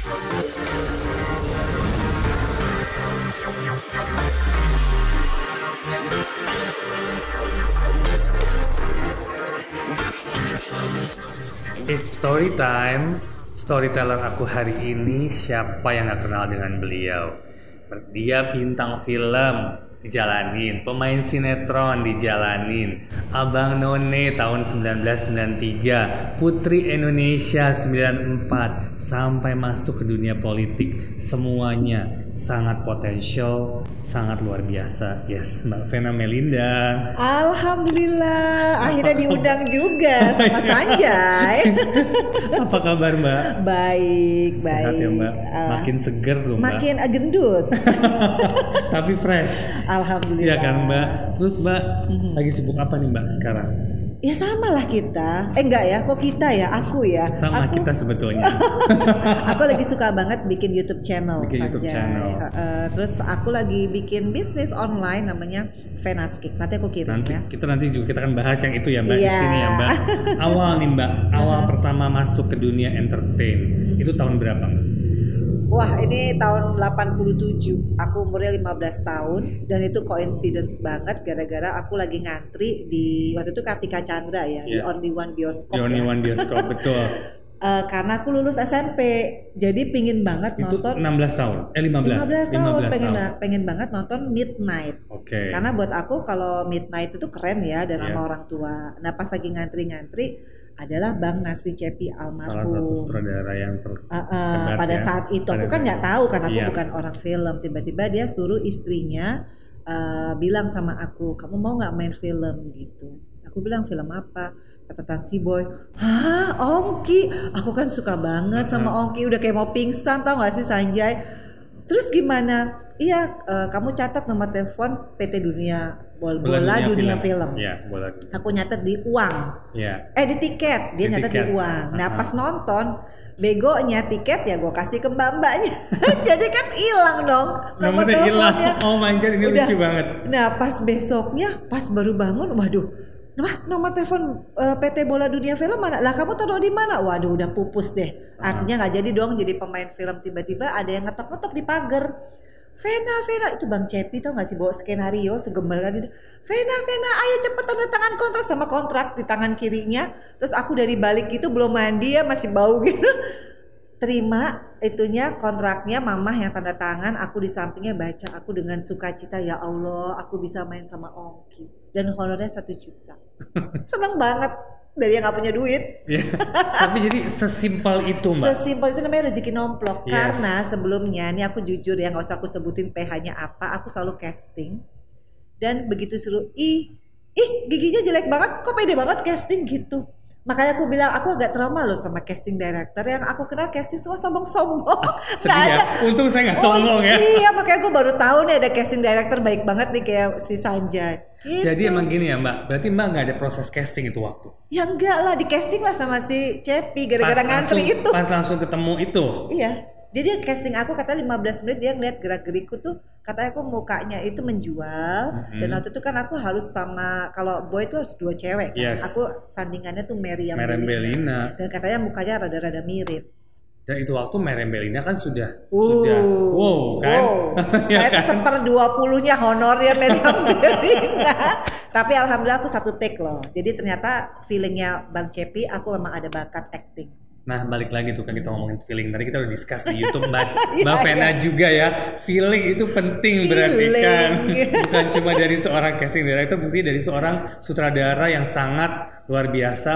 It's story time. Storyteller aku hari ini siapa yang gak kenal dengan beliau? Dia bintang film dijalanin, pemain sinetron dijalanin, Abang None tahun 1993, Putri Indonesia 94 sampai masuk ke dunia politik. Semuanya sangat potensial, sangat luar biasa. Yes, Mbak Vena Melinda. Alhamdulillah, akhirnya diundang juga sama Sanjay. Apa kabar Mbak? baik, baik. Sehat ya Mbak? Ah, Makin seger loh Mbak. makin gendut. Tapi fresh. Alhamdulillah. Iya kan Mbak? Terus Mbak lagi sibuk apa nih Mbak sekarang? Ya sama lah kita. Eh enggak ya, kok kita ya? Aku ya. Sama aku, kita sebetulnya. aku lagi suka banget bikin YouTube channel Bikin YouTube channel. Heeh, terus aku lagi bikin bisnis online namanya Venaskik. Nanti aku kirim Nanti ya. kita nanti juga kita akan bahas yang itu ya Mbak di Iya. sini ya Mbak. Awal nih Mbak, awal pertama masuk ke dunia entertain itu tahun berapa? Mbak? Wah ini tahun 87 Aku umurnya 15 tahun Dan itu coincidence banget Gara-gara aku lagi ngantri di Waktu itu Kartika Chandra ya Di Iya. Only One Bioskop The Only ya. One Bioskop betul. Eh, Karena aku lulus SMP Jadi pingin banget Itu nonton 16 tahun. Eh 15. 15 tahun 15 pengen, tahun. pengen banget nonton Midnight Oke. Karena buat aku kalau Midnight itu keren ya Dan Iya. sama orang tua Nah pas lagi ngantri-ngantri Adalah Bang Nasri Cepi Salah almarhum satu sutradara yang ter Uh, uh, pada ya. saat itu. aku kan nggak tahu kan aku Iya. bukan orang film. Tiba-tiba dia suruh istrinya uh, bilang sama aku kamu mau nggak main film? Gitu. Aku bilang film apa? Catatan si boy hah Ongki. Aku kan suka banget sama Ongki udah kayak mau pingsan tau gak sih Sanjay? Terus gimana? Iya uh, kamu catat nomor telepon PT Dunia Bola, bola dunia, film, Iya, bola dunia. aku nyatet di uang Iya. eh di tiket dia Di nyatet tiket. di uang nah Uh-huh. pas nonton begonya tiket ya gue kasih ke mbak mbaknya jadi kan hilang dong nomor Nomornya hilang. teleponnya Oh my god, ini Udah. lucu banget. nah pas besoknya pas baru bangun waduh Wah, nomor telepon eh, PT Bola Dunia Film mana? Lah kamu taruh di mana? Waduh, udah pupus deh. Artinya nggak jadi dong jadi pemain film tiba-tiba ada yang ngetok-ngetok di pagar. Vena, Vena itu Bang Cepi tau gak sih bawa skenario segembal kan itu. Vena, Vena, ayo cepet tanda tangan kontrak sama kontrak di tangan kirinya. Terus aku dari balik gitu belum mandi ya masih bau gitu. Terima itunya kontraknya mamah yang tanda tangan aku di sampingnya baca aku dengan sukacita ya Allah aku bisa main sama Ongki dan honornya satu juta seneng banget dari yang nggak punya duit Iya. Tapi jadi sesimpel itu, Mbak. Sesimpel itu namanya rezeki nomplok. Yes. Karena sebelumnya, ini aku jujur ya nggak usah aku sebutin PH-nya apa, aku selalu casting. Dan begitu suruh, ih, ih giginya jelek banget, kok pede banget casting gitu. Makanya aku bilang aku agak trauma loh sama casting director yang aku kenal casting semua sombong-sombong. Sedih ya. Untung saya nggak sombong ya. Iya makanya gue baru tahu nih ada casting director baik banget nih kayak si Sanjay. Gitu. Jadi emang gini ya, Mbak. Berarti Mbak nggak ada proses casting itu waktu. Ya enggak lah di casting lah sama si Cepi gara-gara ngantri langsung- itu. Pas langsung ketemu itu. Iya. Jadi casting aku katanya 15 menit dia ngeliat gerak-gerikku tuh katanya aku mukanya itu menjual Mhm. dan waktu itu kan aku harus sama kalau boy itu harus dua cewek kan. Yes. Aku sandingannya tuh Meriam Meriam Bellina. Dan katanya mukanya rada-rada mirip. Dan itu waktu Meriam Bellina kan sudah Uh, sudah wow kan? wow. Ya Saya tuh kan? seper 20-nya honornya Meriam Bellina. Tapi alhamdulillah aku satu take loh. Jadi ternyata feelingnya Bang Cepi aku memang ada bakat acting. Nah balik lagi tuh kan kita ngomongin feeling tadi kita udah discuss di YouTube Mbak, Iya, Mbak Vena juga ya feeling itu penting berarti kan Feeling. bukan cuma dari seorang casting director bukti dari seorang sutradara yang sangat luar biasa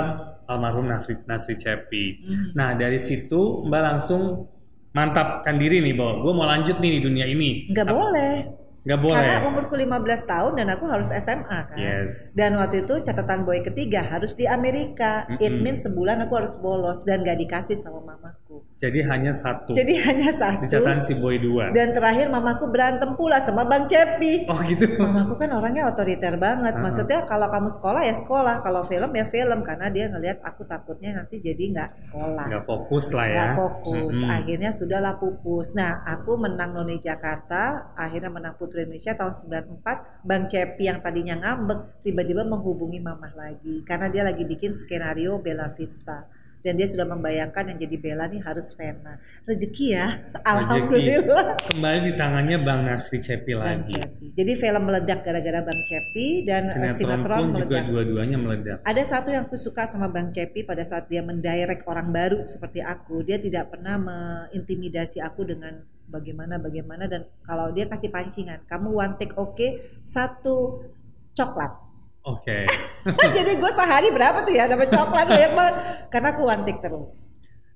almarhum Nasri, Nasri Cepi. Hmm. Nah dari situ Mbak langsung mantapkan diri nih bahwa gue mau lanjut nih di dunia ini. Ap- boleh. Nggak boleh. Karena umurku 15 tahun dan aku harus SMA kan. Yes. Dan waktu itu catatan boy ketiga harus di Amerika. It Mm-mm. means sebulan aku harus bolos dan gak dikasih sama mamaku. Jadi hanya satu. Jadi hanya satu. di catatan si Boy 2. Dan terakhir mamaku berantem pula sama Bang Cepi. Oh gitu. Mamaku kan orangnya otoriter banget. Ah. Maksudnya kalau kamu sekolah ya sekolah, kalau film ya film karena dia ngelihat aku takutnya nanti jadi nggak sekolah. Nggak fokus lah ya. nggak fokus. Mm-mm. Akhirnya sudahlah pupus. Nah, aku menang Noni Jakarta, akhirnya menang Putri Indonesia tahun 94. Bang Cepi yang tadinya ngambek tiba-tiba menghubungi mamah lagi karena dia lagi bikin skenario Bella Vista. Dan dia sudah membayangkan yang jadi Bella nih harus Vena rezeki ya alhamdulillah. Rezeki. Kembali di tangannya Bang Nasri Cepi Bang lagi. Cepi. Jadi film meledak gara-gara Bang Cepi dan eh, Sinetron, sinetron, pun juga meledak. dua-duanya meledak. ada satu yang aku suka sama Bang Cepi pada saat dia mendirect orang baru seperti aku. Dia tidak pernah mengintimidasi aku dengan bagaimana bagaimana dan kalau dia kasih pancingan kamu one take oke satu coklat Oke. jadi gue sehari berapa tuh ya dapat coklat banyak banget karena aku take terus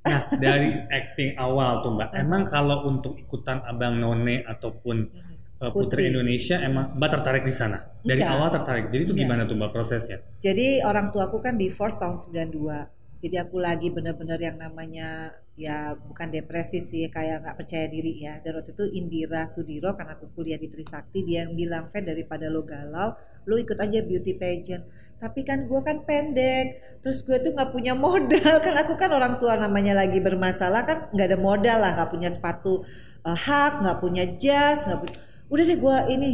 Nah, dari acting awal tuh Mbak, emang kalau untuk ikutan Abang None ataupun uh, Putri, Putri. Indonesia emang Mbak tertarik di sana? Dari Enggak. awal tertarik. Jadi itu gimana tuh Mbak prosesnya? Jadi orang tua aku kan divorce tahun 92. Jadi aku lagi bener-bener yang namanya ya bukan depresi sih kayak nggak percaya diri ya. Dan waktu itu Indira Sudiro karena aku kuliah di Trisakti dia yang bilang Fen daripada lo galau lo ikut aja beauty pageant. Tapi kan gue kan pendek, terus gue tuh nggak punya modal kan aku kan orang tua namanya lagi bermasalah kan nggak ada modal lah nggak punya sepatu uh, hak nggak punya jas nggak punya udah deh gue ini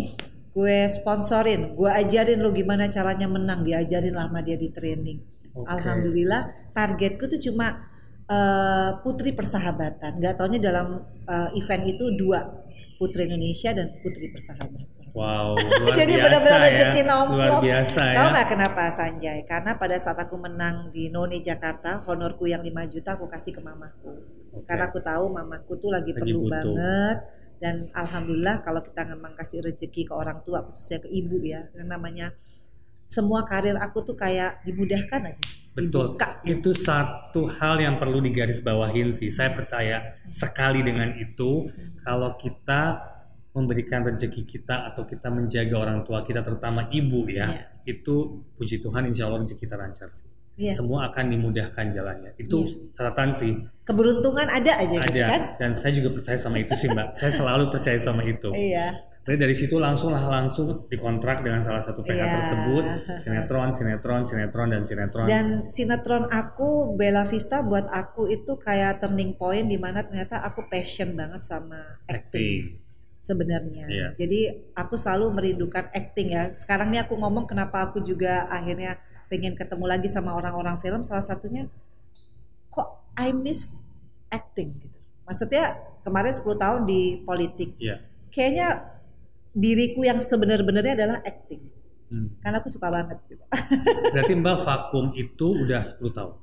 gue sponsorin gue ajarin lo gimana caranya menang diajarin lah sama dia di training Oke. alhamdulillah targetku tuh cuma eh, putri persahabatan nggak taunya dalam eh, event itu dua putri Indonesia dan putri persahabatan Wow, luar jadi benar-benar ya. rezeki Luar nomplok biasa ya. tahu nggak kenapa Sanjay karena pada saat aku menang di None Jakarta honorku yang 5 juta aku kasih ke mamaku Oke. karena aku tahu mamaku tuh lagi, Lagi perlu butuh. banget dan alhamdulillah kalau kita memang kasih rezeki ke orang tua khususnya ke ibu ya yang namanya semua karir aku tuh kayak dimudahkan aja Betul. dibuka Itu satu hal yang perlu digarisbawahin sih. Saya percaya sekali dengan itu kalau kita memberikan rezeki kita atau kita menjaga orang tua kita terutama ibu ya, Iya. itu puji Tuhan insya Allah rezeki kita lancar sih. Iya. Semua akan dimudahkan jalannya. Itu Iya. catatan sih. keberuntungan ada aja gitu Ada kan dan saya juga percaya sama itu sih Mbak. saya selalu percaya sama itu. iya Jadi dari situ langsung lah langsung dikontrak dengan salah satu PH Iya. tersebut, sinetron, sinetron, sinetron dan sinetron. dan sinetron aku Bella Vista buat aku itu kayak turning point di mana ternyata aku passion banget sama acting acting. sebenarnya. Iya. Jadi aku selalu merindukan acting ya. Sekarang nih aku ngomong kenapa aku juga akhirnya pengen ketemu lagi sama orang-orang film salah satunya kok I miss acting gitu. Maksudnya kemarin 10 tahun di politik. Iya. Kayaknya diriku yang sebenar-benarnya adalah acting. Hmm. Karena aku suka banget gitu. Berarti Mbak vakum itu udah 10 tahun.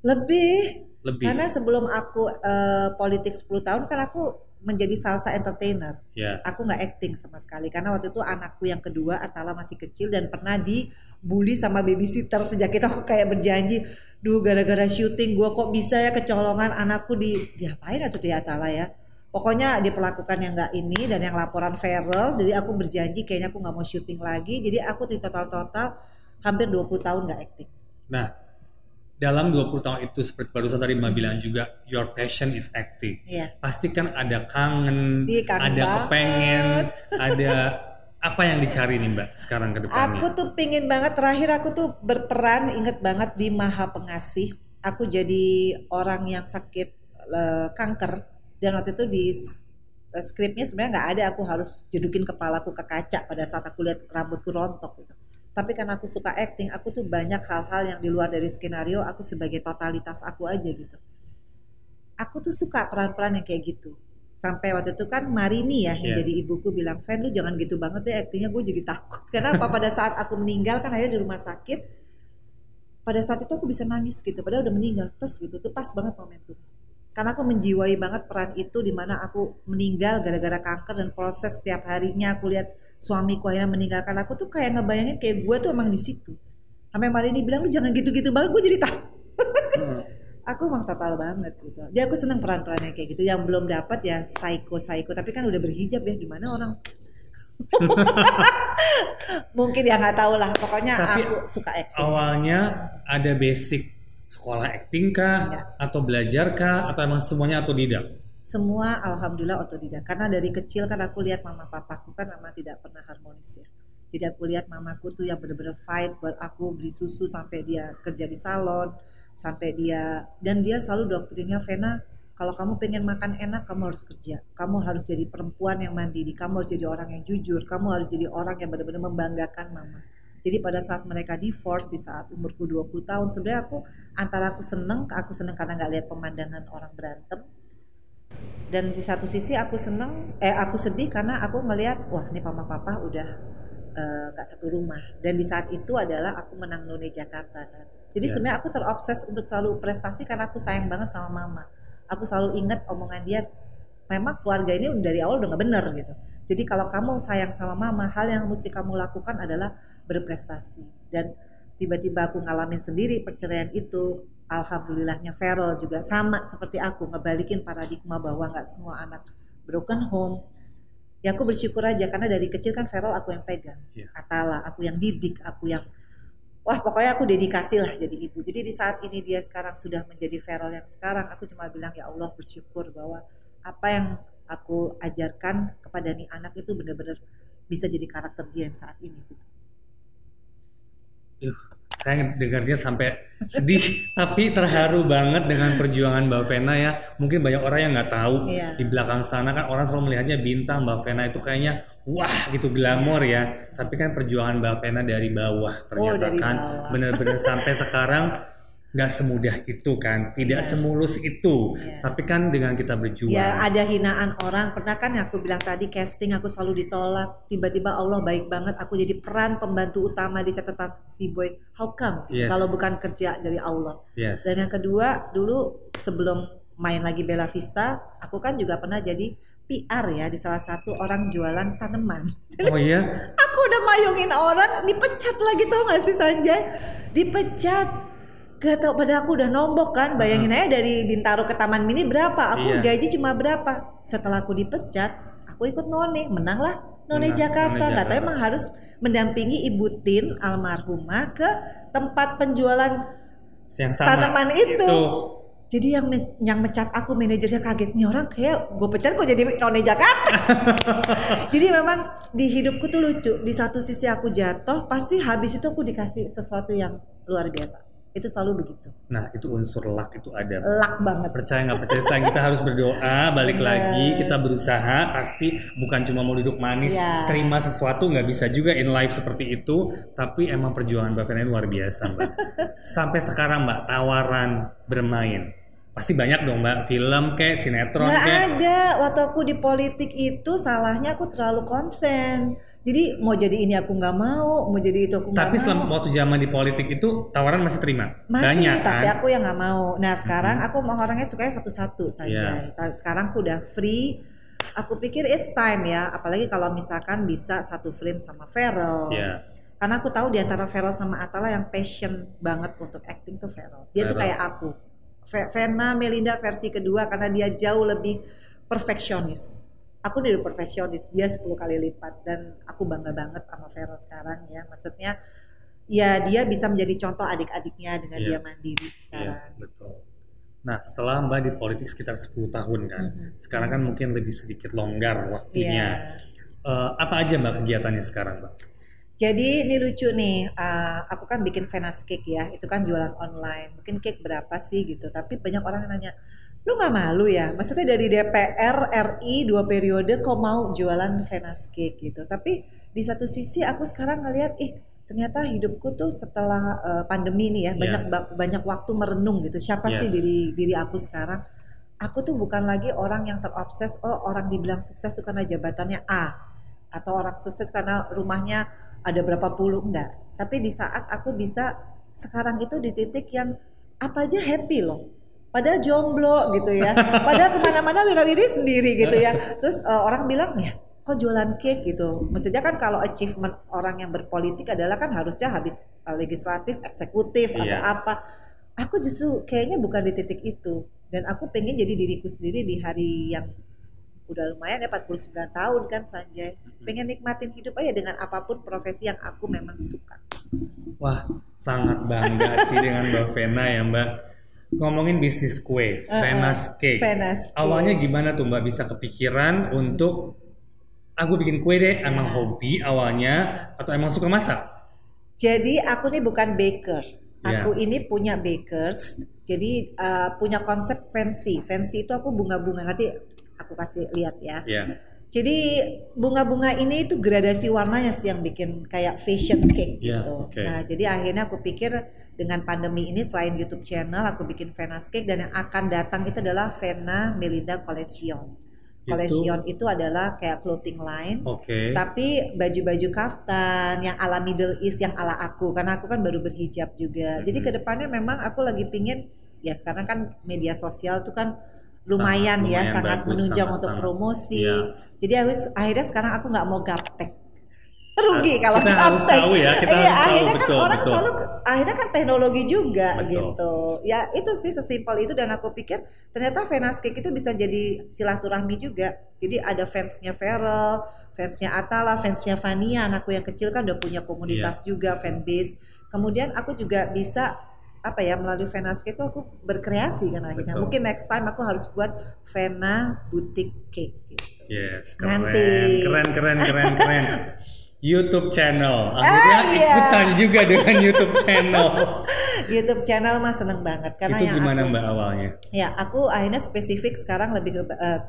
Lebih Lebih. karena sebelum aku eh, politik 10 tahun kan aku menjadi salsa entertainer. ya. aku nggak acting sama sekali karena waktu itu anakku yang kedua Atala masih kecil dan pernah dibully sama babysitter sejak itu aku kayak berjanji duh gara-gara syuting gua kok bisa ya kecolongan anakku di diapain atau di Atala ya pokoknya diperlakukan yang nggak ini dan yang laporan feral jadi aku berjanji kayaknya aku nggak mau syuting lagi jadi aku di total-total hampir 20 tahun nggak acting Nah, dalam 20 tahun itu seperti barusan tadi Mbak bilang juga your passion is acting. Iya. Pasti kan ada kangen, Ih, kangen ada banget. kepengen, ada apa yang dicari nih Mbak sekarang ke depannya? Aku tuh pingin banget terakhir aku tuh berperan inget banget di Maha Pengasih. Aku jadi orang yang sakit eh, kanker dan waktu itu di s- eh, skripnya sebenarnya nggak ada aku harus jedukin kepalaku ke kaca pada saat aku lihat rambutku rontok gitu. Tapi karena aku suka acting, aku tuh banyak hal-hal yang di luar dari skenario aku sebagai totalitas aku aja gitu. Aku tuh suka peran-peran yang kayak gitu. Sampai waktu itu kan Marini ya yang Yes. jadi ibuku bilang, "Fan lu jangan gitu banget deh aktingnya gue jadi takut." Karena apa pada saat aku meninggal kan akhirnya di rumah sakit pada saat itu aku bisa nangis gitu padahal udah meninggal terus gitu itu pas banget momentum karena aku menjiwai banget peran itu di mana aku meninggal gara-gara kanker dan proses setiap harinya aku lihat suamiku akhirnya meninggalkan. Aku tuh kayak ngebayangin kayak gue tuh emang di situ. Sampai Marini bilang lu jangan gitu-gitu banget gue jadi takut Hmm. aku emang total banget gitu. Jadi aku seneng peran-peran yang kayak gitu. Yang belum dapat ya psycho psycho tapi kan udah berhijab ya gimana orang? Mungkin ya nggak tahu lah. Pokoknya Tapi aku suka acting. Awalnya ada basic sekolah acting kah Enggak. atau belajar kah atau emang semuanya otodidak? semua alhamdulillah otodidak. Karena dari kecil kan aku lihat mama papaku kan memang tidak pernah harmonis ya. Jadi aku lihat mamaku tuh yang bener-bener fight buat aku beli susu sampai dia kerja di salon sampai dia dan dia selalu doktrinnya Vena kalau kamu pengen makan enak kamu harus kerja. Kamu harus jadi perempuan yang mandiri. Kamu harus jadi orang yang jujur. Kamu harus jadi orang yang benar-benar membanggakan mama Jadi pada saat mereka divorce di saat umurku 20 tahun, sebenarnya aku antara aku seneng, aku seneng karena nggak lihat pemandangan orang berantem. Dan di satu sisi aku seneng, eh aku sedih karena aku melihat, wah ini mama papa udah eh, nggak satu rumah. Dan di saat itu adalah aku menang None Jakarta kan. Jadi Ya. sebenarnya aku terobses untuk selalu prestasi karena aku sayang banget sama mama. Aku selalu ingat omongan dia, memang keluarga ini dari awal udah nggak bener gitu. Jadi kalau kamu sayang sama mama, hal yang mesti kamu lakukan adalah berprestasi. Dan tiba-tiba aku ngalamin sendiri perceraian itu. Alhamdulillahnya Feral juga sama seperti aku ngebalikin paradigma bahwa nggak semua anak broken home. Ya aku bersyukur aja karena dari kecil kan Feral aku yang pegang. Iya. Atala, aku yang didik, aku yang wah pokoknya aku dedikasi lah jadi ibu. Jadi di saat ini dia sekarang sudah menjadi Feral yang sekarang, aku cuma bilang ya Allah bersyukur bahwa apa yang aku ajarkan kepada nih anak itu benar-benar bisa jadi karakter dia yang saat ini gitu. Yuh, saya dengarnya sampai sedih tapi terharu banget dengan perjuangan Mbak Vena ya. Mungkin banyak orang yang nggak tahu Iya. di belakang sana kan orang selalu melihatnya bintang Mbak Vena itu kayaknya wah gitu glamor ya. Tapi kan perjuangan Mbak Vena dari bawah ternyata Oh, dari kan benar-benar sampai sekarang nggak semudah itu kan, tidak Iya. semulus itu. Iya. Tapi kan dengan kita berjuang. Ya ada hinaan orang. Pernah kan aku bilang tadi casting aku selalu ditolak. Tiba-tiba Allah baik banget. Aku jadi peran pembantu utama di catatan si boy. How come? Yes. Kalau bukan kerja dari Allah. Yes. Dan yang kedua dulu sebelum main lagi Bella Vista, aku kan juga pernah jadi PR ya di salah satu orang jualan tanaman. Oh iya, Aku udah mayungin orang, dipecat lagi tau gak sih Sanjay? Dipecat. Gak tau pada aku udah nombok kan, bayangin aja dari Bintaro ke Taman Mini berapa, aku Iya. gaji cuma berapa. Setelah aku dipecat, aku ikut None, menang lah None Menang, Jakarta. None Gak tau emang harus mendampingi Ibu Tin almarhumah ke tempat penjualan yang sama. Tanaman itu. Jadi yang me- yang mecat aku manajernya kaget nih orang kayak gue pecat kok jadi none Jakarta. jadi memang di hidupku tuh lucu. Di satu sisi aku jatuh, pasti habis itu aku dikasih sesuatu yang luar biasa. Itu selalu begitu. Nah itu unsur luck itu ada. Luck banget. percaya nggak percaya sayang kita harus berdoa balik Bener. lagi kita berusaha pasti bukan cuma mau duduk manis Iya. terima sesuatu nggak bisa juga in life seperti itu tapi emang perjuangan mbak ini luar biasa mbak sampai sekarang mbak tawaran bermain pasti banyak dong mbak film kayak sinetron Nggak kayak ada. Waktu aku di politik itu salahnya aku terlalu konsen. Jadi mau jadi ini aku nggak mau, mau jadi itu aku nggak tapi mau. selama waktu zaman di politik itu tawaran masih terima Masih, banyak tapi kan aku yang nggak mau. Nah sekarang aku mau orangnya sukanya satu-satu saja. Ta- Sekarang aku udah free. Aku pikir it's time ya. Apalagi kalau misalkan bisa satu frame sama Feral. Iya. Karena aku tahu di antara Feral sama Atala yang passion banget untuk acting tuh Feral. Dia tuh Feral. kayak aku. Ve- Vena Melinda versi kedua karena dia jauh lebih perfeksionis. Aku udah perfeksionis, dia 10 kali lipat dan aku bangga banget sama Feral sekarang ya. Maksudnya ya dia bisa menjadi contoh adik-adiknya dengan Iya. dia mandiri Iya, sekarang. betul. Nah, setelah Mbak di politik sekitar 10 tahun kan, Mhm. sekarang kan mungkin lebih sedikit longgar Iya. waktunya. Eh, apa aja Mbak kegiatannya sekarang, Mbak? Jadi ini lucu nih, uh, aku kan bikin Venus Cake ya, itu kan jualan online. Mungkin cake berapa sih gitu, tapi banyak orang yang nanya, lu nggak malu ya? Maksudnya dari DPR RI dua periode kok mau jualan Venus Cake gitu. Tapi di satu sisi aku sekarang ngelihat, ih ternyata hidupku tuh setelah uh, pandemi ini ya Iya. banyak ba- banyak waktu merenung gitu. Siapa sih Yes. diri diri aku sekarang? Aku tuh bukan lagi orang yang terobses, oh orang dibilang sukses tuh karena jabatannya A atau orang sukses karena rumahnya ada berapa puluh enggak. Tapi di saat aku bisa sekarang itu di titik yang apa aja happy loh. Padahal jomblo gitu ya. Padahal ke mana-mana wirawiri sendiri gitu ya. Terus eh, orang bilang ya kok jualan cake gitu. Maksudnya kan kalau achievement orang yang berpolitik adalah kan harusnya habis eh, legislatif, eksekutif atau Iya. apa. Aku justru kayaknya bukan di titik itu. Dan aku pengen jadi diriku sendiri di hari yang udah lumayan ya 49 tahun kan Sanjay. Pengen nikmatin hidup aja dengan apa pun profesi yang aku memang suka. Wah, sangat bangga sih dengan Mbak Vena ya, Mbak. Ngomongin bisnis kue, Uh-uh, Vena's Cake. Venus Cake. Awalnya gimana tuh Mbak bisa kepikiran untuk aku bikin kue deh, emang Ya. hobi awalnya atau emang suka masak? Jadi aku nih bukan baker. Ya. Aku ini punya bakers. Jadi uh, punya konsep fancy. Fancy itu aku bunga-bunga. Nanti aku kasih lihat ya. Ya. Jadi bunga-bunga ini itu gradasi warnanya sih yang bikin kayak fashion cake Ya, gitu. oke. Nah, jadi akhirnya aku pikir dengan pandemi ini selain YouTube channel aku bikin Vena's Cake dan yang akan datang itu adalah Vena Melinda Collection. Itu- Collection itu adalah kayak clothing line Oke. tapi baju-baju kaftan yang ala Middle East yang ala aku karena aku kan baru berhijab juga. Jadi Mhm. ke depannya memang aku lagi pingin ya sekarang kan media sosial tuh kan lumayan Sangat- ya lumayan sangat bagus, menunjang sangat- untuk sangat. promosi. Iya. Jadi harus akhirnya sekarang aku nggak mau gaptek. Rugi Nah, kalau kita harus gaptek. tahu ya, kita iya, harus tahu, akhirnya kan betul, orang betul. selalu akhirnya kan teknologi juga Betul. gitu. Ya itu sih sesimpel itu dan aku pikir ternyata Venas Cake itu bisa jadi silaturahmi juga. Jadi ada fansnya Feral, fansnya Atala, fansnya Fania, anakku yang kecil kan udah punya komunitas Iya. juga fanbase. Kemudian aku juga bisa apa ya melalui Venas Cake itu aku berkreasi kan akhirnya. Betul. Mungkin next time aku harus buat Vena Boutique Cake. Gitu. Yes, keren, Nanti. keren, keren, keren, keren. YouTube channel, akhirnya Ah, iya. ikutan juga dengan YouTube channel. YouTube channel mah seneng banget karena Itu yang gimana aku, Mbak awalnya? Ya, aku akhirnya spesifik sekarang lebih ke eh,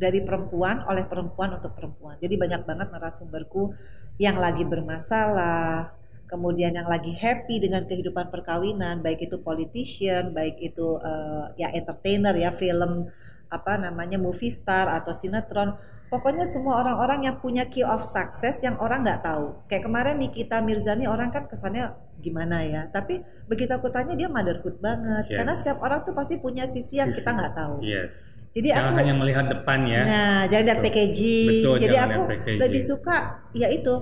dari perempuan oleh perempuan untuk perempuan. Jadi banyak banget narasumberku yang lagi bermasalah, kemudian yang lagi happy dengan kehidupan perkawinan, baik itu politician, baik itu eh, ya entertainer ya film apa namanya movie star atau sinetron. Pokoknya semua orang-orang yang punya key of success yang orang nggak tahu. Kayak kemarin Nikita Mirzani orang kan kesannya gimana ya. Tapi begitu aku tanya dia motherhood banget. Yes. Karena setiap orang tuh pasti punya sisi yang Sisi. kita nggak tahu. Yes. Jadi Jangan aku hanya melihat depan ya. Nah, jangan lihat packaging. Betul, Jadi aku packaging. lebih suka ya itu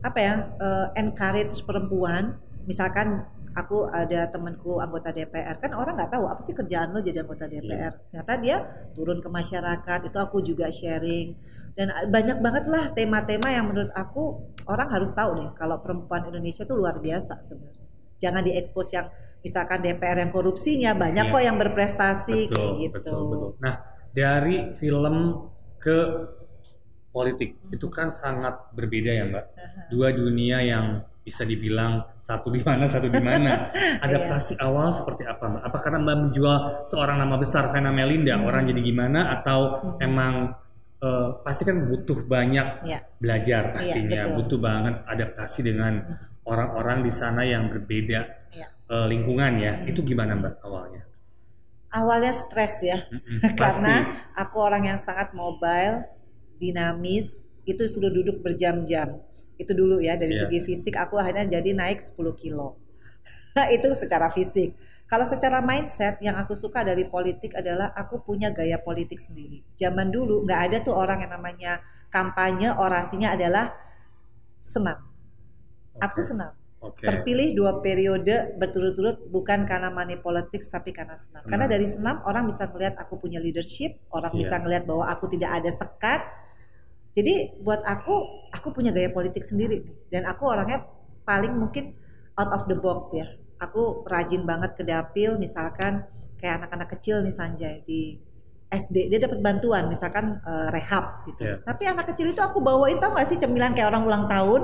apa ya eh, encourage perempuan. Misalkan aku ada temanku anggota DPR kan orang nggak tahu apa sih kerjaan lo jadi anggota Iya. DPR. Ternyata dia turun ke masyarakat itu aku juga sharing dan banyak banget lah tema-tema yang menurut aku orang harus tahu nih kalau perempuan Indonesia itu luar biasa sebenarnya. Jangan diekspos yang misalkan DPR yang korupsinya banyak Iya. kok yang berprestasi betul, kayak gitu. betul, betul. Nah, dari film ke politik itu kan sangat berbeda ya, Mbak. Dua dunia yang bisa dibilang satu di mana, satu di mana. Adaptasi awal seperti apa, Mbak? Apa karena Mbak menjual seorang nama besar Vena Melinda, orang jadi gimana? Atau emang eh, pasti kan butuh banyak Ya. belajar pastinya, betul. butuh banget adaptasi dengan orang-orang di sana yang berbeda Ya. eh, lingkungan ya. Itu gimana, Mbak awalnya? Awalnya stres ya karena pasti. aku orang yang sangat mobile, dinamis, itu sudah duduk berjam-jam. Itu dulu ya dari Iya. segi fisik aku akhirnya jadi naik 10 kilo. itu secara fisik. Kalau secara mindset yang aku suka dari politik adalah aku punya gaya politik sendiri. Zaman dulu nggak ada tuh orang yang namanya kampanye orasinya adalah senam. Aku Oke, senam. Oke. Terpilih dua periode berturut-turut bukan karena money politics tapi karena senam. Senam. Karena dari senam orang bisa melihat aku punya leadership, orang Iya. bisa melihat bahwa aku tidak ada sekat. Jadi buat aku, aku punya gaya politik sendiri nih. Dan aku orangnya paling mungkin out of the box ya. Aku rajin banget ke dapil, misalkan kayak anak-anak kecil nih Sanjay di SD dia dapat bantuan misalkan eh, rehab gitu. Iya. Tapi anak kecil itu aku bawain tau gak sih cemilan kayak orang ulang tahun.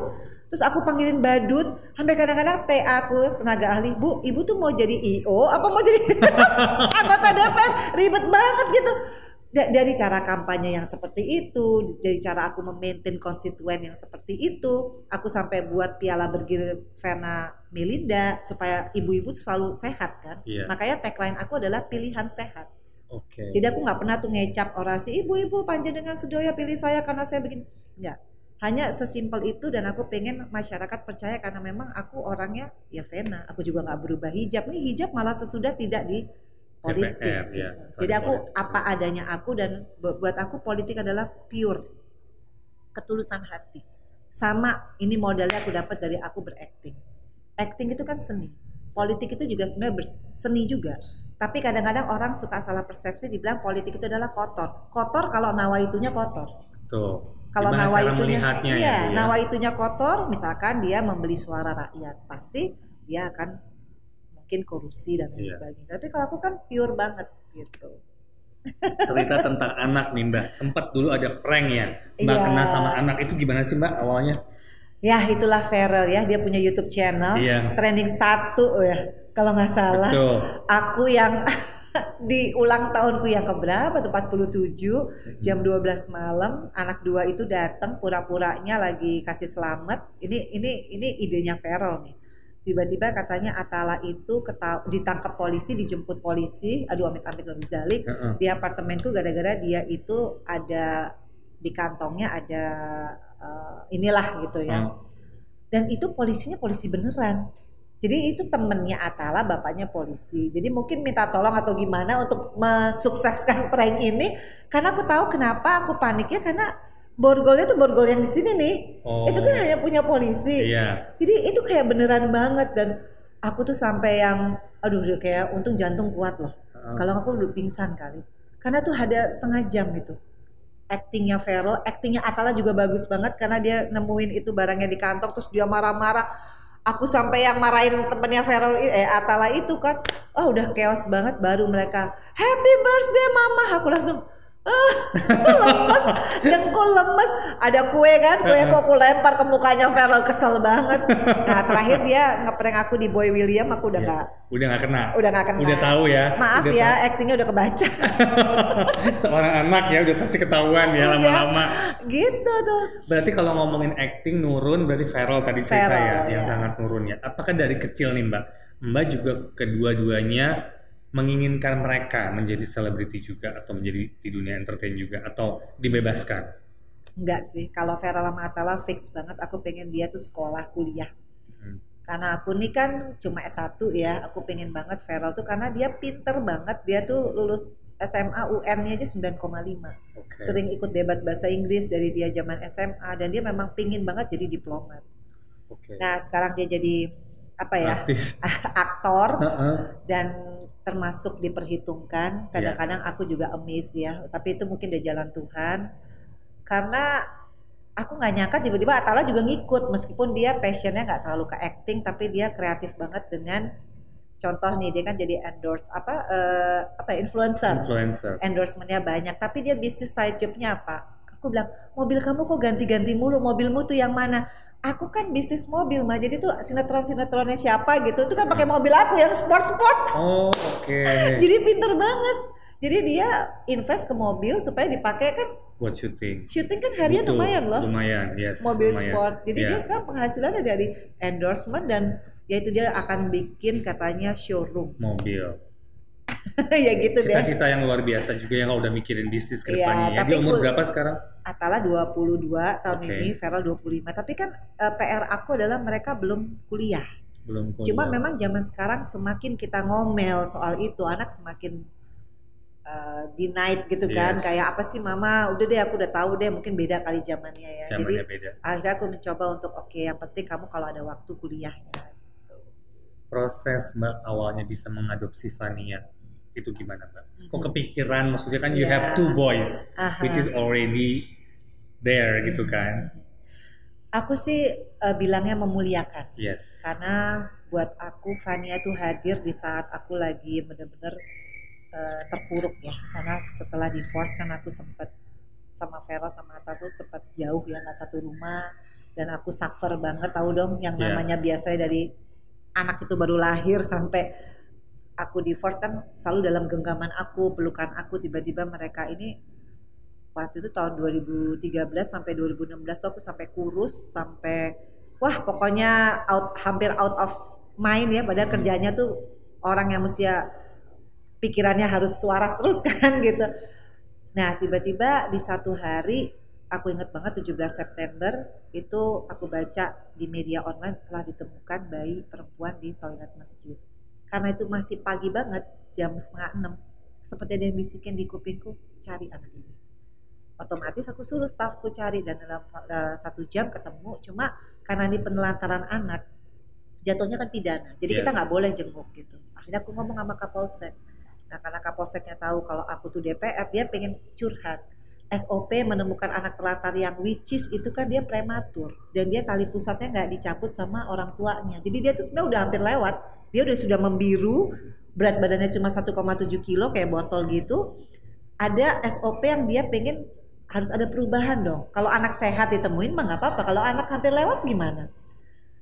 Terus aku panggilin badut, sampai kadang-kadang TA aku tenaga ahli, Bu, ibu tuh mau jadi IO apa mau jadi anggota DPR? Ribet banget gitu. Da- dari cara kampanye yang seperti itu, dari cara aku memaintain konstituen yang seperti itu, aku sampai buat piala bergilir Vena Melinda supaya ibu-ibu tuh selalu sehat kan. Iya. Makanya tagline aku adalah pilihan sehat. Oke. Jadi aku nggak pernah tuh ngecap orasi ibu-ibu panjenengan sedoyo pilih saya karena saya begini. Enggak. Hanya sesimpel itu dan aku pengen masyarakat percaya karena memang aku orangnya ya Vena. Aku juga nggak berubah hijab. Nih hijab malah sesudah tidak di politik. DPR, gitu. ya. Jadi aku politik. apa adanya aku dan bu- buat aku politik adalah pure ketulusan hati. Sama ini modalnya aku dapat dari aku berakting. Acting itu kan seni. Politik itu juga sebenarnya seni juga. Tapi kadang-kadang orang suka salah persepsi dibilang politik itu adalah kotor. Kotor kalau nawaitunya kotor. Tuh. Kalau cara nawaitunya melihatnya iya, ya, Bu, ya? nawaitunya kotor, misalkan dia membeli suara rakyat, pasti dia akan mungkin korupsi dan lain Iya. sebagainya. Tapi kalau aku kan pure banget gitu. cerita tentang anak nih Mbak. Sempat dulu ada prank ya. Mbak Iya. kena sama anak itu gimana sih Mbak awalnya? Ya itulah Feral ya, dia punya YouTube channel, Iya. trending satu ya, kalau nggak salah. Betul. Aku yang di ulang tahunku yang keberapa tuh? 47 jam 12 malam. Anak dua itu datang pura-puranya lagi kasih selamat. Ini ini ini idenya Feral nih. Tiba-tiba katanya Atala itu ditangkap polisi dijemput polisi. Aduh amit amit lebih zalik Heeh. di apartemenku gara-gara dia itu ada di kantongnya ada eh, inilah gitu ya. Hmm. dan itu polisinya polisi beneran jadi itu temennya Atala bapaknya polisi. Jadi mungkin minta tolong atau gimana untuk mensukseskan prank ini. Karena aku tahu kenapa aku paniknya karena borgolnya tuh borgol yang di sini nih. Oh. itu kan hanya punya polisi. Iya. jadi itu kayak beneran banget. Dan aku tuh sampai yang aduh kayak untung jantung kuat loh. Heeh. kalau aku udah pingsan kali. Karena tuh ada setengah jam gitu. Actingnya Feral, actingnya Atala juga bagus banget. Karena dia nemuin itu barangnya di kantong terus dia marah-marah. Aku sampai yang marahin temennya Feral eh Atala itu kan, oh udah chaos banget baru mereka Happy birthday mama. Aku langsung lemes, dengkul lemes. Ada kue kan, kue kok aku lempar ke mukanya Feral kesel banget. Nah terakhir dia ngeprank aku di Boy William, aku udah Iya. nggak Udah nggak kena. udah nggak kenal. Udah tahu ya. Maaf Udah ya, actingnya udah kebaca. tahu. Seorang anak ya udah pasti ketahuan ya Udah. lama-lama. gitu tuh. Berarti kalau ngomongin acting nurun berarti Feral tadi cerita Feral, ya, yang ya. sangat nurun ya. Apakah dari kecil nih Mbak? Mbak juga kedua-duanya menginginkan mereka menjadi selebriti juga atau menjadi di dunia entertain juga atau dibebaskan? Enggak sih, kalau Vera sama Atala fix banget aku pengen dia tuh sekolah kuliah. Hmm. Karena aku nih kan cuma S1 ya, aku pengen banget Feral tuh karena dia pinter banget, dia tuh lulus SMA UN-nya aja 9,5. Oke. Sering ikut debat bahasa Inggris dari dia zaman SMA dan dia memang pingin banget jadi diplomat. Oke. Nah sekarang dia jadi apa ya Artis. aktor Heeh. dan termasuk diperhitungkan. Kadang-kadang aku juga amazed ya, tapi itu mungkin udah jalan Tuhan. Karena aku nggak nyangka tiba-tiba Atala juga ngikut meskipun dia passionnya nggak terlalu ke acting, tapi dia kreatif banget dengan contoh nih dia kan jadi endorse apa eh, apa ya, influencer. Influencer. Endorsementnya banyak, tapi dia bisnis side job-nya apa? Aku bilang mobil kamu kok ganti-ganti mulu, mobilmu tuh yang mana? Aku kan bisnis mobil mah, jadi tuh sinetron-sinetronnya siapa gitu, itu kan pakai mobil aku yang sport-sport Oh, oke. jadi pinter banget jadi dia invest ke mobil supaya dipakai kan Buat syuting. syuting kan harian Butuh. lumayan loh Lumayan, yes. mobil lumayan. sport jadi Iya. dia sekarang penghasilannya dari endorsement dan yaitu dia akan bikin katanya showroom mobil. ya gitu deh Cita-cita yang luar biasa juga yang udah mikirin bisnis ke Iya, depannya. ya. tapi Dia umur kul- berapa sekarang? Atala 22 tahun Oke. ini Feral 25 tapi kan eh, PR aku adalah mereka belum kuliah Belum kuliah. cuma memang zaman sekarang semakin kita ngomel soal itu anak semakin uh, denied gitu kan Yes. kayak apa sih mama udah deh aku udah tahu deh mungkin beda kali zamannya ya jadi zamannya beda. akhirnya aku mencoba untuk oke yang penting kamu kalau ada waktu kuliahnya Proses Mbak awalnya bisa mengadopsi Fania itu gimana Mbak? Kok Mhm. kepikiran? Maksudnya kan you Iya. have two boys, Aha. which is already there gitu kan? aku sih uh, bilangnya memuliakan Yes. karena buat aku Fania tuh hadir di saat aku lagi bener-bener uh, terpuruk ya karena setelah divorce kan aku sempet sama Vera sama Atta tuh sempat jauh ya nggak satu rumah dan aku suffer banget tahu dong yang Iya. namanya biasanya dari anak itu baru lahir sampai aku divorce kan selalu dalam genggaman aku pelukan aku tiba-tiba mereka ini waktu itu tahun 2013 sampai 2016 tuh aku sampai kurus sampai wah pokoknya out hampir out of mind ya padahal Hmm. kerjanya tuh orang yang mesti ya pikirannya harus waras terus kan gitu. Nah, tiba-tiba di satu hari aku ingat banget 17 September itu aku baca di media online telah ditemukan bayi perempuan di toilet masjid. Karena itu masih pagi banget, jam setengah enam. Seperti ada yang bisikin di kupingku, cari anak ini. Otomatis aku suruh stafku cari dan dalam uh, satu jam ketemu. Cuma karena ini penelantaran anak, jatuhnya kan pidana. Jadi kita Yes. nggak boleh jenguk gitu. Akhirnya aku ngomong sama Kapolsek. Nah karena Kapolseknya tahu kalau aku tuh DPR, dia pengen curhat. SOP menemukan anak telantar yang which is itu kan dia prematur dan dia tali pusatnya nggak dicabut sama orang tuanya. Jadi dia tuh sebenarnya udah hampir lewat. Dia udah sudah membiru, berat badannya cuma 1,7 kilo kayak botol gitu. Ada SOP yang dia pengen harus ada perubahan dong. Kalau anak sehat ditemuin mah nggak apa-apa. Kalau anak hampir lewat gimana?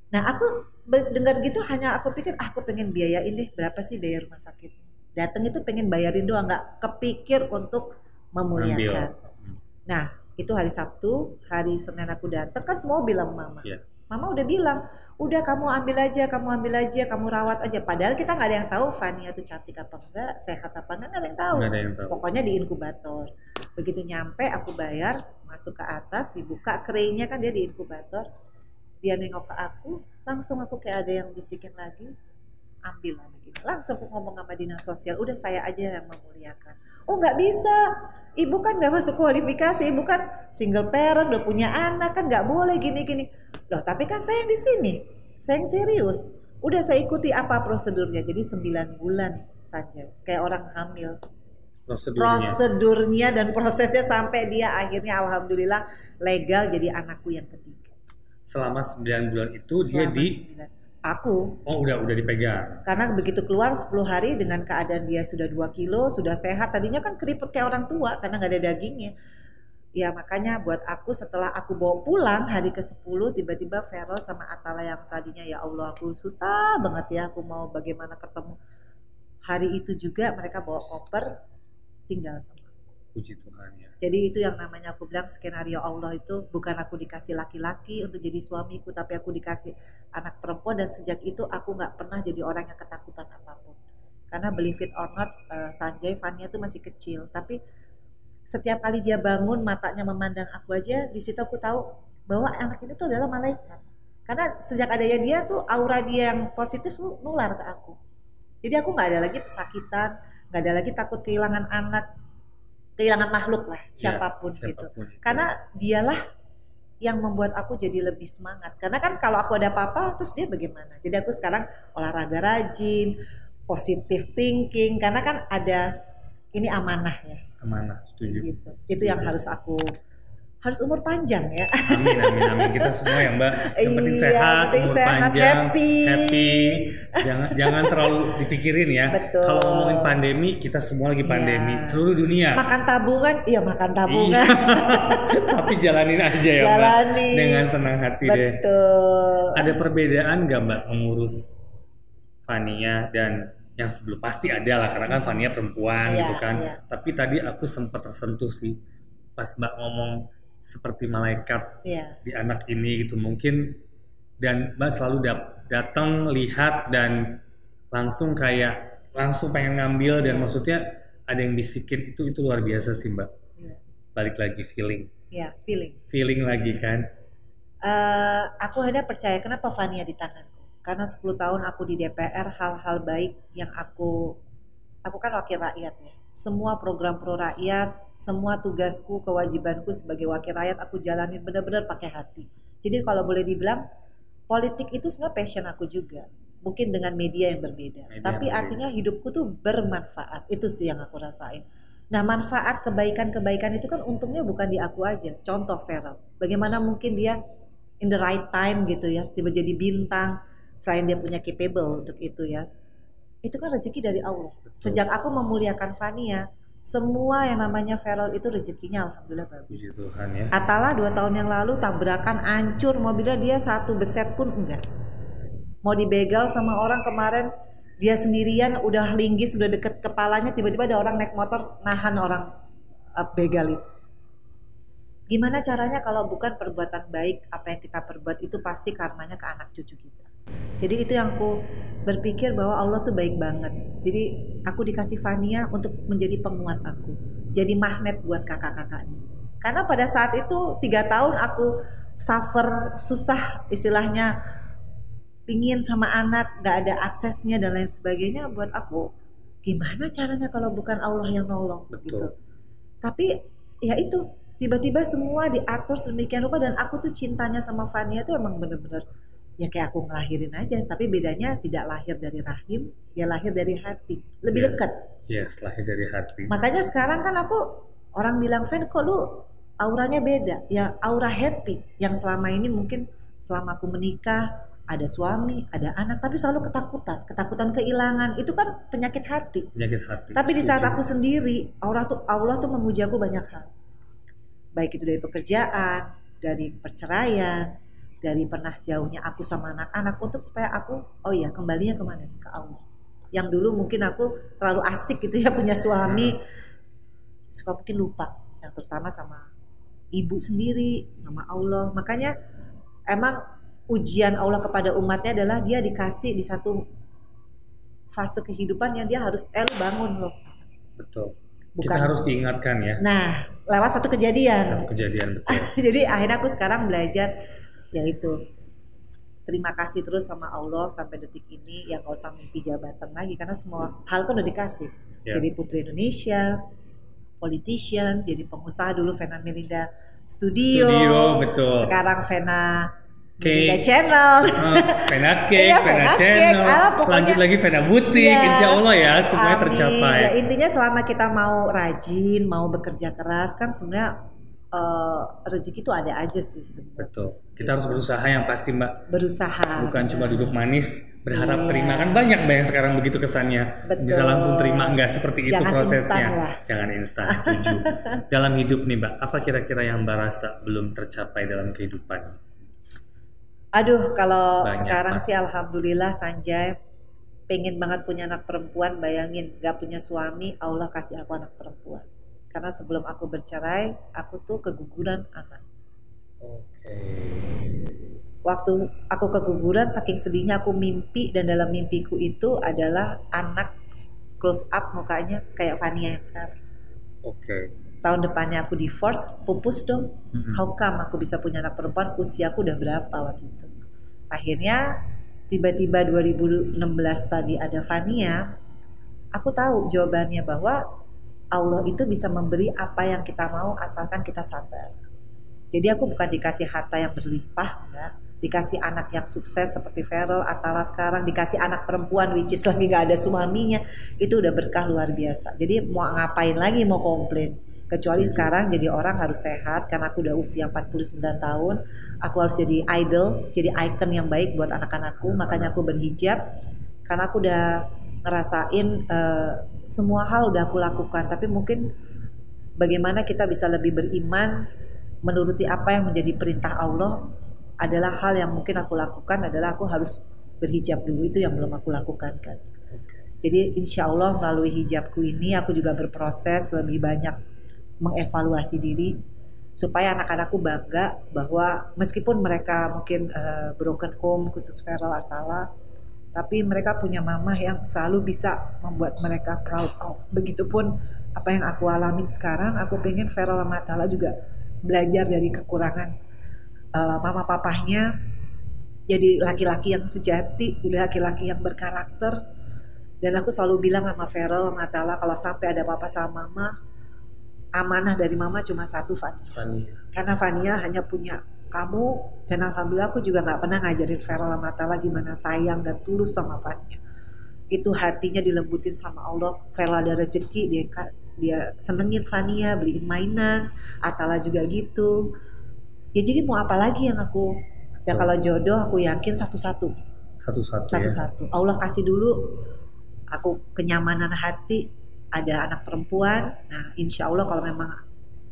Nah aku dengar gitu hanya aku pikir ah, aku pengen biayain deh berapa sih biaya rumah sakit datang itu pengen bayarin doang nggak kepikir untuk memuliakan Ambil. nah itu hari Sabtu hari Senin aku datang kan semua bilang mama Iya. Mama udah bilang udah kamu ambil aja kamu ambil aja kamu rawat aja. Padahal kita nggak ada yang tahu Fania tuh cantik apa enggak sehat apa enggak nggak ada yang tahu. Nggak ada yang tahu. pokoknya di inkubator. Begitu nyampe aku bayar masuk ke atas dibuka kerennya kan dia di inkubator. Dia nengok ke aku langsung aku kayak ada yang bisikin lagi ambil ini langsung aku ngomong sama dinas sosial udah saya aja yang memuliakan oh nggak bisa ibu kan nggak masuk kualifikasi ibu kan single parent udah punya anak kan nggak boleh gini gini loh tapi kan saya yang di sini saya yang serius udah saya ikuti apa prosedurnya jadi 9 bulan saja kayak orang hamil Prosedurnya. prosedurnya dan prosesnya sampai dia akhirnya alhamdulillah legal jadi anakku yang ketiga. Selama 9 bulan itu dia Selama di sembilan. Aku oh udah udah dipegang. karena begitu keluar 10 hari dengan keadaan dia sudah 2 kilo sudah sehat tadinya kan keriput kayak orang tua karena nggak ada dagingnya ya makanya buat aku setelah aku bawa pulang hari ke 10 tiba-tiba Feral sama Atala yang tadinya ya Allah aku susah banget ya aku mau bagaimana ketemu hari itu juga mereka bawa koper tinggal sama Puji Tuhan ya. Jadi itu yang namanya aku bilang skenario Allah itu bukan aku dikasih laki-laki untuk jadi suamiku, tapi aku dikasih anak perempuan dan sejak itu aku nggak pernah jadi orang yang ketakutan apa pun. Karena believe it or not, eh, Sanjay Fania tuh masih kecil, tapi setiap kali dia bangun matanya memandang aku aja, di situ aku tahu bahwa anak ini tuh adalah malaikat. Karena sejak adanya dia tuh aura dia yang positif tuh nular ke aku. Jadi aku nggak ada lagi pesakitan, nggak ada lagi takut kehilangan anak, kehilangan makhluk lah Ya, siapa pun, gitu. siapa pun itu. Karena dialah yang membuat aku jadi lebih semangat. Karena kan kalau aku ada apa-apa, terus dia bagaimana? Jadi aku sekarang olahraga rajin, positive thinking. Karena kan ada ini amanah ya, amanah setuju. gitu. Itu yang harus aku harus umur panjang ya. Amin amin amin kita semua ya Mbak. Yang penting Iya, sehat, penting umur sehat, panjang, happy. happy. Jangan jangan terlalu dipikirin ya. Betul. Kalau ngomongin pandemi, kita semua lagi pandemi Iya. seluruh dunia. Makan tabungan, iya makan tabungan. Iya. Tapi jalanin aja ya Mbak. Jalanin. Dengan senang hati deh. Betul. Ada perbedaan nggak Mbak mengurus Fania dan yang sebelum pasti ada lah karena kan Fania perempuan Iya, gitu kan. iya. Tapi tadi aku sempat tersentuh sih pas Mbak ngomong seperti malaikat Iya. di anak ini gitu mungkin dan Mbak selalu dap- datang lihat dan langsung kayak langsung pengen ngambil dan Iya. maksudnya ada yang bisikin itu itu luar biasa sih Mbak. Iya. Balik lagi feeling, Iya, feeling. feeling lagi kan. Eh, aku hanya percaya kenapa Fania di tanganku. Karena 10 tahun aku di DPR hal-hal baik yang aku aku kan wakil rakyat ya. Semua program pro rakyat, semua tugasku, kewajibanku sebagai wakil rakyat aku jalanin benar-benar pakai hati. Jadi kalau boleh dibilang politik itu sebenarnya passion aku juga. Mungkin dengan media yang berbeda. Media Tapi yang berbeda. artinya hidupku tuh bermanfaat. Itu sih yang aku rasain. Nah manfaat kebaikan-kebaikan itu kan untungnya bukan di aku aja. Contoh Feral. Bagaimana mungkin dia in the right time gitu ya. Tiba jadi bintang. Selain dia punya capable untuk itu ya. Itu kan rezeki dari Allah. Betul. Sejak aku memuliakan Fania. Semua yang namanya Feral itu rezekinya Alhamdulillah bagus. Puji Tuhan ya. Atala dua tahun yang lalu tabrakan hancur mobilnya dia satu beset pun enggak. Mau dibegal sama orang kemarin dia sendirian udah linggis udah deket kepalanya tiba-tiba ada orang naik motor nahan orang uh, begal itu. Gimana caranya kalau bukan perbuatan baik apa yang kita perbuat itu pasti karmanya ke anak cucu kita. Jadi itu yang aku berpikir bahwa Allah tuh baik banget. Jadi aku dikasih Fania untuk menjadi penguat aku. Jadi magnet buat kakak-kakaknya. Karena pada saat itu tiga tahun aku suffer susah istilahnya pingin sama anak gak ada aksesnya dan lain sebagainya buat aku gimana caranya kalau bukan Allah yang nolong Betul. gitu. Tapi ya itu tiba-tiba semua diatur sedemikian rupa dan aku tuh cintanya sama Fania tuh emang bener-bener ya kayak aku ngelahirin aja tapi bedanya tidak lahir dari rahim dia lahir dari hati. Lebih Yes. dekat. Yes, lahir dari hati. makanya sekarang kan aku orang bilang Fen kok lu auranya beda? Ya aura happy. Yang selama ini mungkin selama aku menikah ada suami ada anak tapi selalu ketakutan. Ketakutan kehilangan. Itu kan penyakit hati. Penyakit hati. tapi di saat aku sendiri Allah tuh Allah tuh memuji aku banyak hal. Baik itu dari pekerjaan dari perceraian dari pernah jauhnya aku sama anak-anak untuk supaya aku oh ya kembalinya ke mana? Ke Allah. Yang dulu mungkin aku terlalu asik gitu ya punya suami. Suka mungkin lupa. Yang terutama sama ibu sendiri sama Allah. Makanya emang ujian Allah kepada umatnya adalah dia dikasih di satu fase kehidupan yang dia harus eh lu bangun loh. Betul. Bukan- Kita harus diingatkan ya. nah lewat satu kejadian. Satu kejadian betul. jadi akhirnya aku sekarang belajar yaitu terima kasih terus sama Allah sampai detik ini yang gak usah mimpi jabatan lagi karena semua hal kan udah dikasih Ya. jadi putri Indonesia politician jadi pengusaha dulu Vena Melinda Studio, Studio, betul. sekarang Vena Cake. Melinda Channel Oh, Pena Cake, Iya, Pena Pena Channel, Cake. Ah, pokoknya- lanjut lagi Pena Butik, Iya. insya Allah ya semuanya Amin. tercapai. Ya, intinya selama kita mau rajin, mau bekerja keras kan sebenarnya eh, rezeki itu ada aja sih sebenarnya. Betul. Kita harus berusaha yang pasti Mbak, Berusaha. bukan cuma duduk manis berharap Iya. terima kan banyak Mbak yang sekarang begitu kesannya. Betul. Bisa langsung terima nggak seperti itu Jangan prosesnya. instan lah. Jangan instan, setuju. dalam hidup nih Mbak, apa kira-kira yang Mbak rasa belum tercapai dalam kehidupan? Aduh, kalau Banyak, sekarang Mas. sih alhamdulillah Sanjay pengen banget punya anak perempuan, bayangin gak punya suami, Allah kasih aku anak perempuan. Karena sebelum aku bercerai, aku tuh keguguran anak. Oke. Waktu aku keguguran, saking sedihnya aku mimpi dan dalam mimpiku itu adalah anak close up mukanya kayak Fania yang sekarang. Oke. Tahun depannya aku divorce, pupus dong. Mm-mm. How come aku bisa punya anak perempuan? Usiaku udah berapa waktu itu? Akhirnya tiba-tiba 2016 tadi ada Fania, aku tahu jawabannya bahwa Allah itu bisa memberi apa yang kita mau asalkan kita sabar. Jadi aku bukan dikasih harta yang berlimpah, enggak. Dikasih anak yang sukses seperti Feral, Atala sekarang, dikasih anak perempuan which is lagi gak ada suaminya, itu udah berkah luar biasa. Jadi mau ngapain lagi mau komplain? Kecuali sekarang jadi orang harus sehat karena aku udah usia 49 tahun, aku harus jadi idol, jadi icon yang baik buat anak-anakku, makanya aku berhijab karena aku udah ngerasain eh, semua hal udah aku lakukan, tapi mungkin bagaimana kita bisa lebih beriman menuruti apa yang menjadi perintah Allah adalah hal yang mungkin aku lakukan adalah aku harus berhijab dulu. Itu yang belum aku lakukan kan. Jadi insya Allah melalui hijabku ini aku juga berproses lebih banyak mengevaluasi diri supaya anak-anakku bangga bahwa meskipun mereka mungkin eh, broken home khusus Feral Atala tapi mereka punya mama yang selalu bisa membuat mereka proud of. Begitupun apa yang aku alamin sekarang, aku pengen Feral sama Atala juga belajar dari kekurangan eh, mama papahnya jadi laki-laki yang sejati, jadi laki-laki yang berkarakter. Dan aku selalu bilang sama Feral sama kalau sampai ada apa-apa sama mama, amanah dari mama cuma satu Fania. Fania. Karena Fania hanya punya kamu dan alhamdulillah aku juga nggak pernah ngajarin sama Atala gimana sayang dan tulus sama Fania. Itu hatinya dilembutin sama Allah. Feral ada rezeki dia dia senengin Fania, beliin mainan, Atala juga gitu. Ya jadi mau apa lagi yang aku ya kalau jodoh aku yakin satu-satu Satu-satu ya. satu-satu. Allah kasih dulu aku kenyamanan hati ada anak perempuan. Nah, insya Allah kalau memang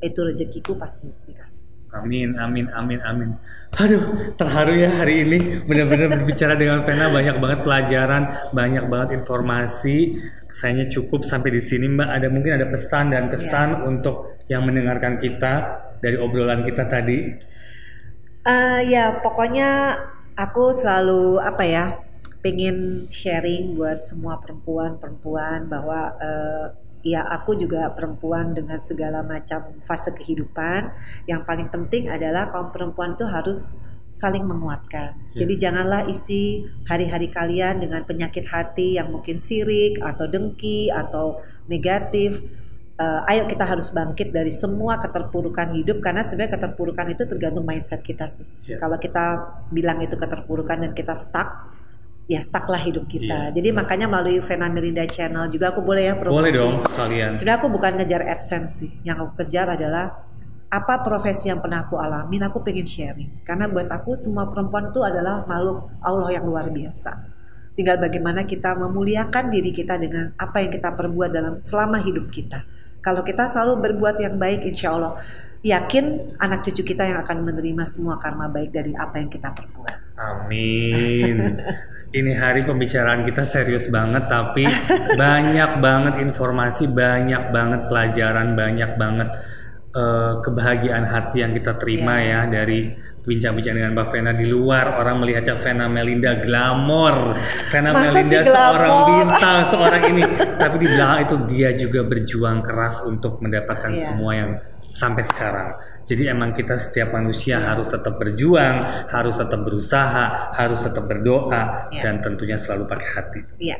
itu rezekiku pasti dikasih. Amin, amin, amin, amin. Aduh, terharu ya hari ini. Benar-benar berbicara dengan Vena banyak banget pelajaran, banyak banget informasi. Kesannya cukup sampai di sini, Mbak. Ada mungkin ada pesan dan kesan untuk yang mendengarkan kita dari obrolan kita tadi. Eh ya, pokoknya aku selalu apa ya, pengen sharing buat semua perempuan-perempuan bahwa eh, ya aku juga perempuan dengan segala macam fase kehidupan. Yang paling penting adalah kaum perempuan itu harus saling menguatkan. Ya. Jadi janganlah isi hari-hari kalian dengan penyakit hati yang mungkin sirik atau dengki atau negatif. Eh, ayo kita harus bangkit dari semua keterpurukan hidup karena sebenarnya keterpurukan itu tergantung mindset kita sih. Ya. Kalau kita bilang itu keterpurukan dan kita stuck, ya stuck lah hidup kita. Iya, Jadi makanya melalui Vena Melinda Channel juga aku boleh ya promosi. Boleh dong sekalian. Sebenarnya aku bukan ngejar AdSense sih. Yang aku kejar adalah apa profesi yang pernah aku alamin, aku pengen sharing. Karena buat aku semua perempuan itu adalah makhluk Allah yang luar biasa. Tinggal bagaimana kita memuliakan diri kita dengan apa yang kita perbuat dalam selama hidup kita. Kalau kita selalu berbuat yang baik, insya Allah yakin anak cucu kita yang akan menerima semua karma baik dari apa yang kita perbuat. Amin. ini hari pembicaraan kita serius banget tapi banyak banget informasi, banyak banget pelajaran, banyak banget eh, kebahagiaan hati yang kita terima Iya. ya dari bincang-bincang dengan Mbak Vena di luar orang melihatnya Vena Melinda glamor Vena Masa Melinda sih seorang bintang seorang ini tapi di belakang itu dia juga berjuang keras untuk mendapatkan Iya. semua yang sampai sekarang jadi emang kita setiap manusia harus tetap berjuang harus tetap berusaha harus tetap berdoa Iya. dan tentunya selalu pakai hati Iya.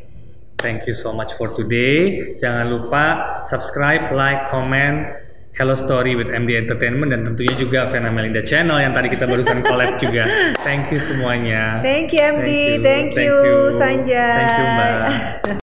Thank you so much for today. Jangan lupa subscribe, like, comment, Hello Story with MD Entertainment dan tentunya juga Vena Melinda Channel yang tadi kita barusan collab juga. Thank you semuanya. Thank you MD, thank you, Thank you. Sanjay. Thank you Mbak.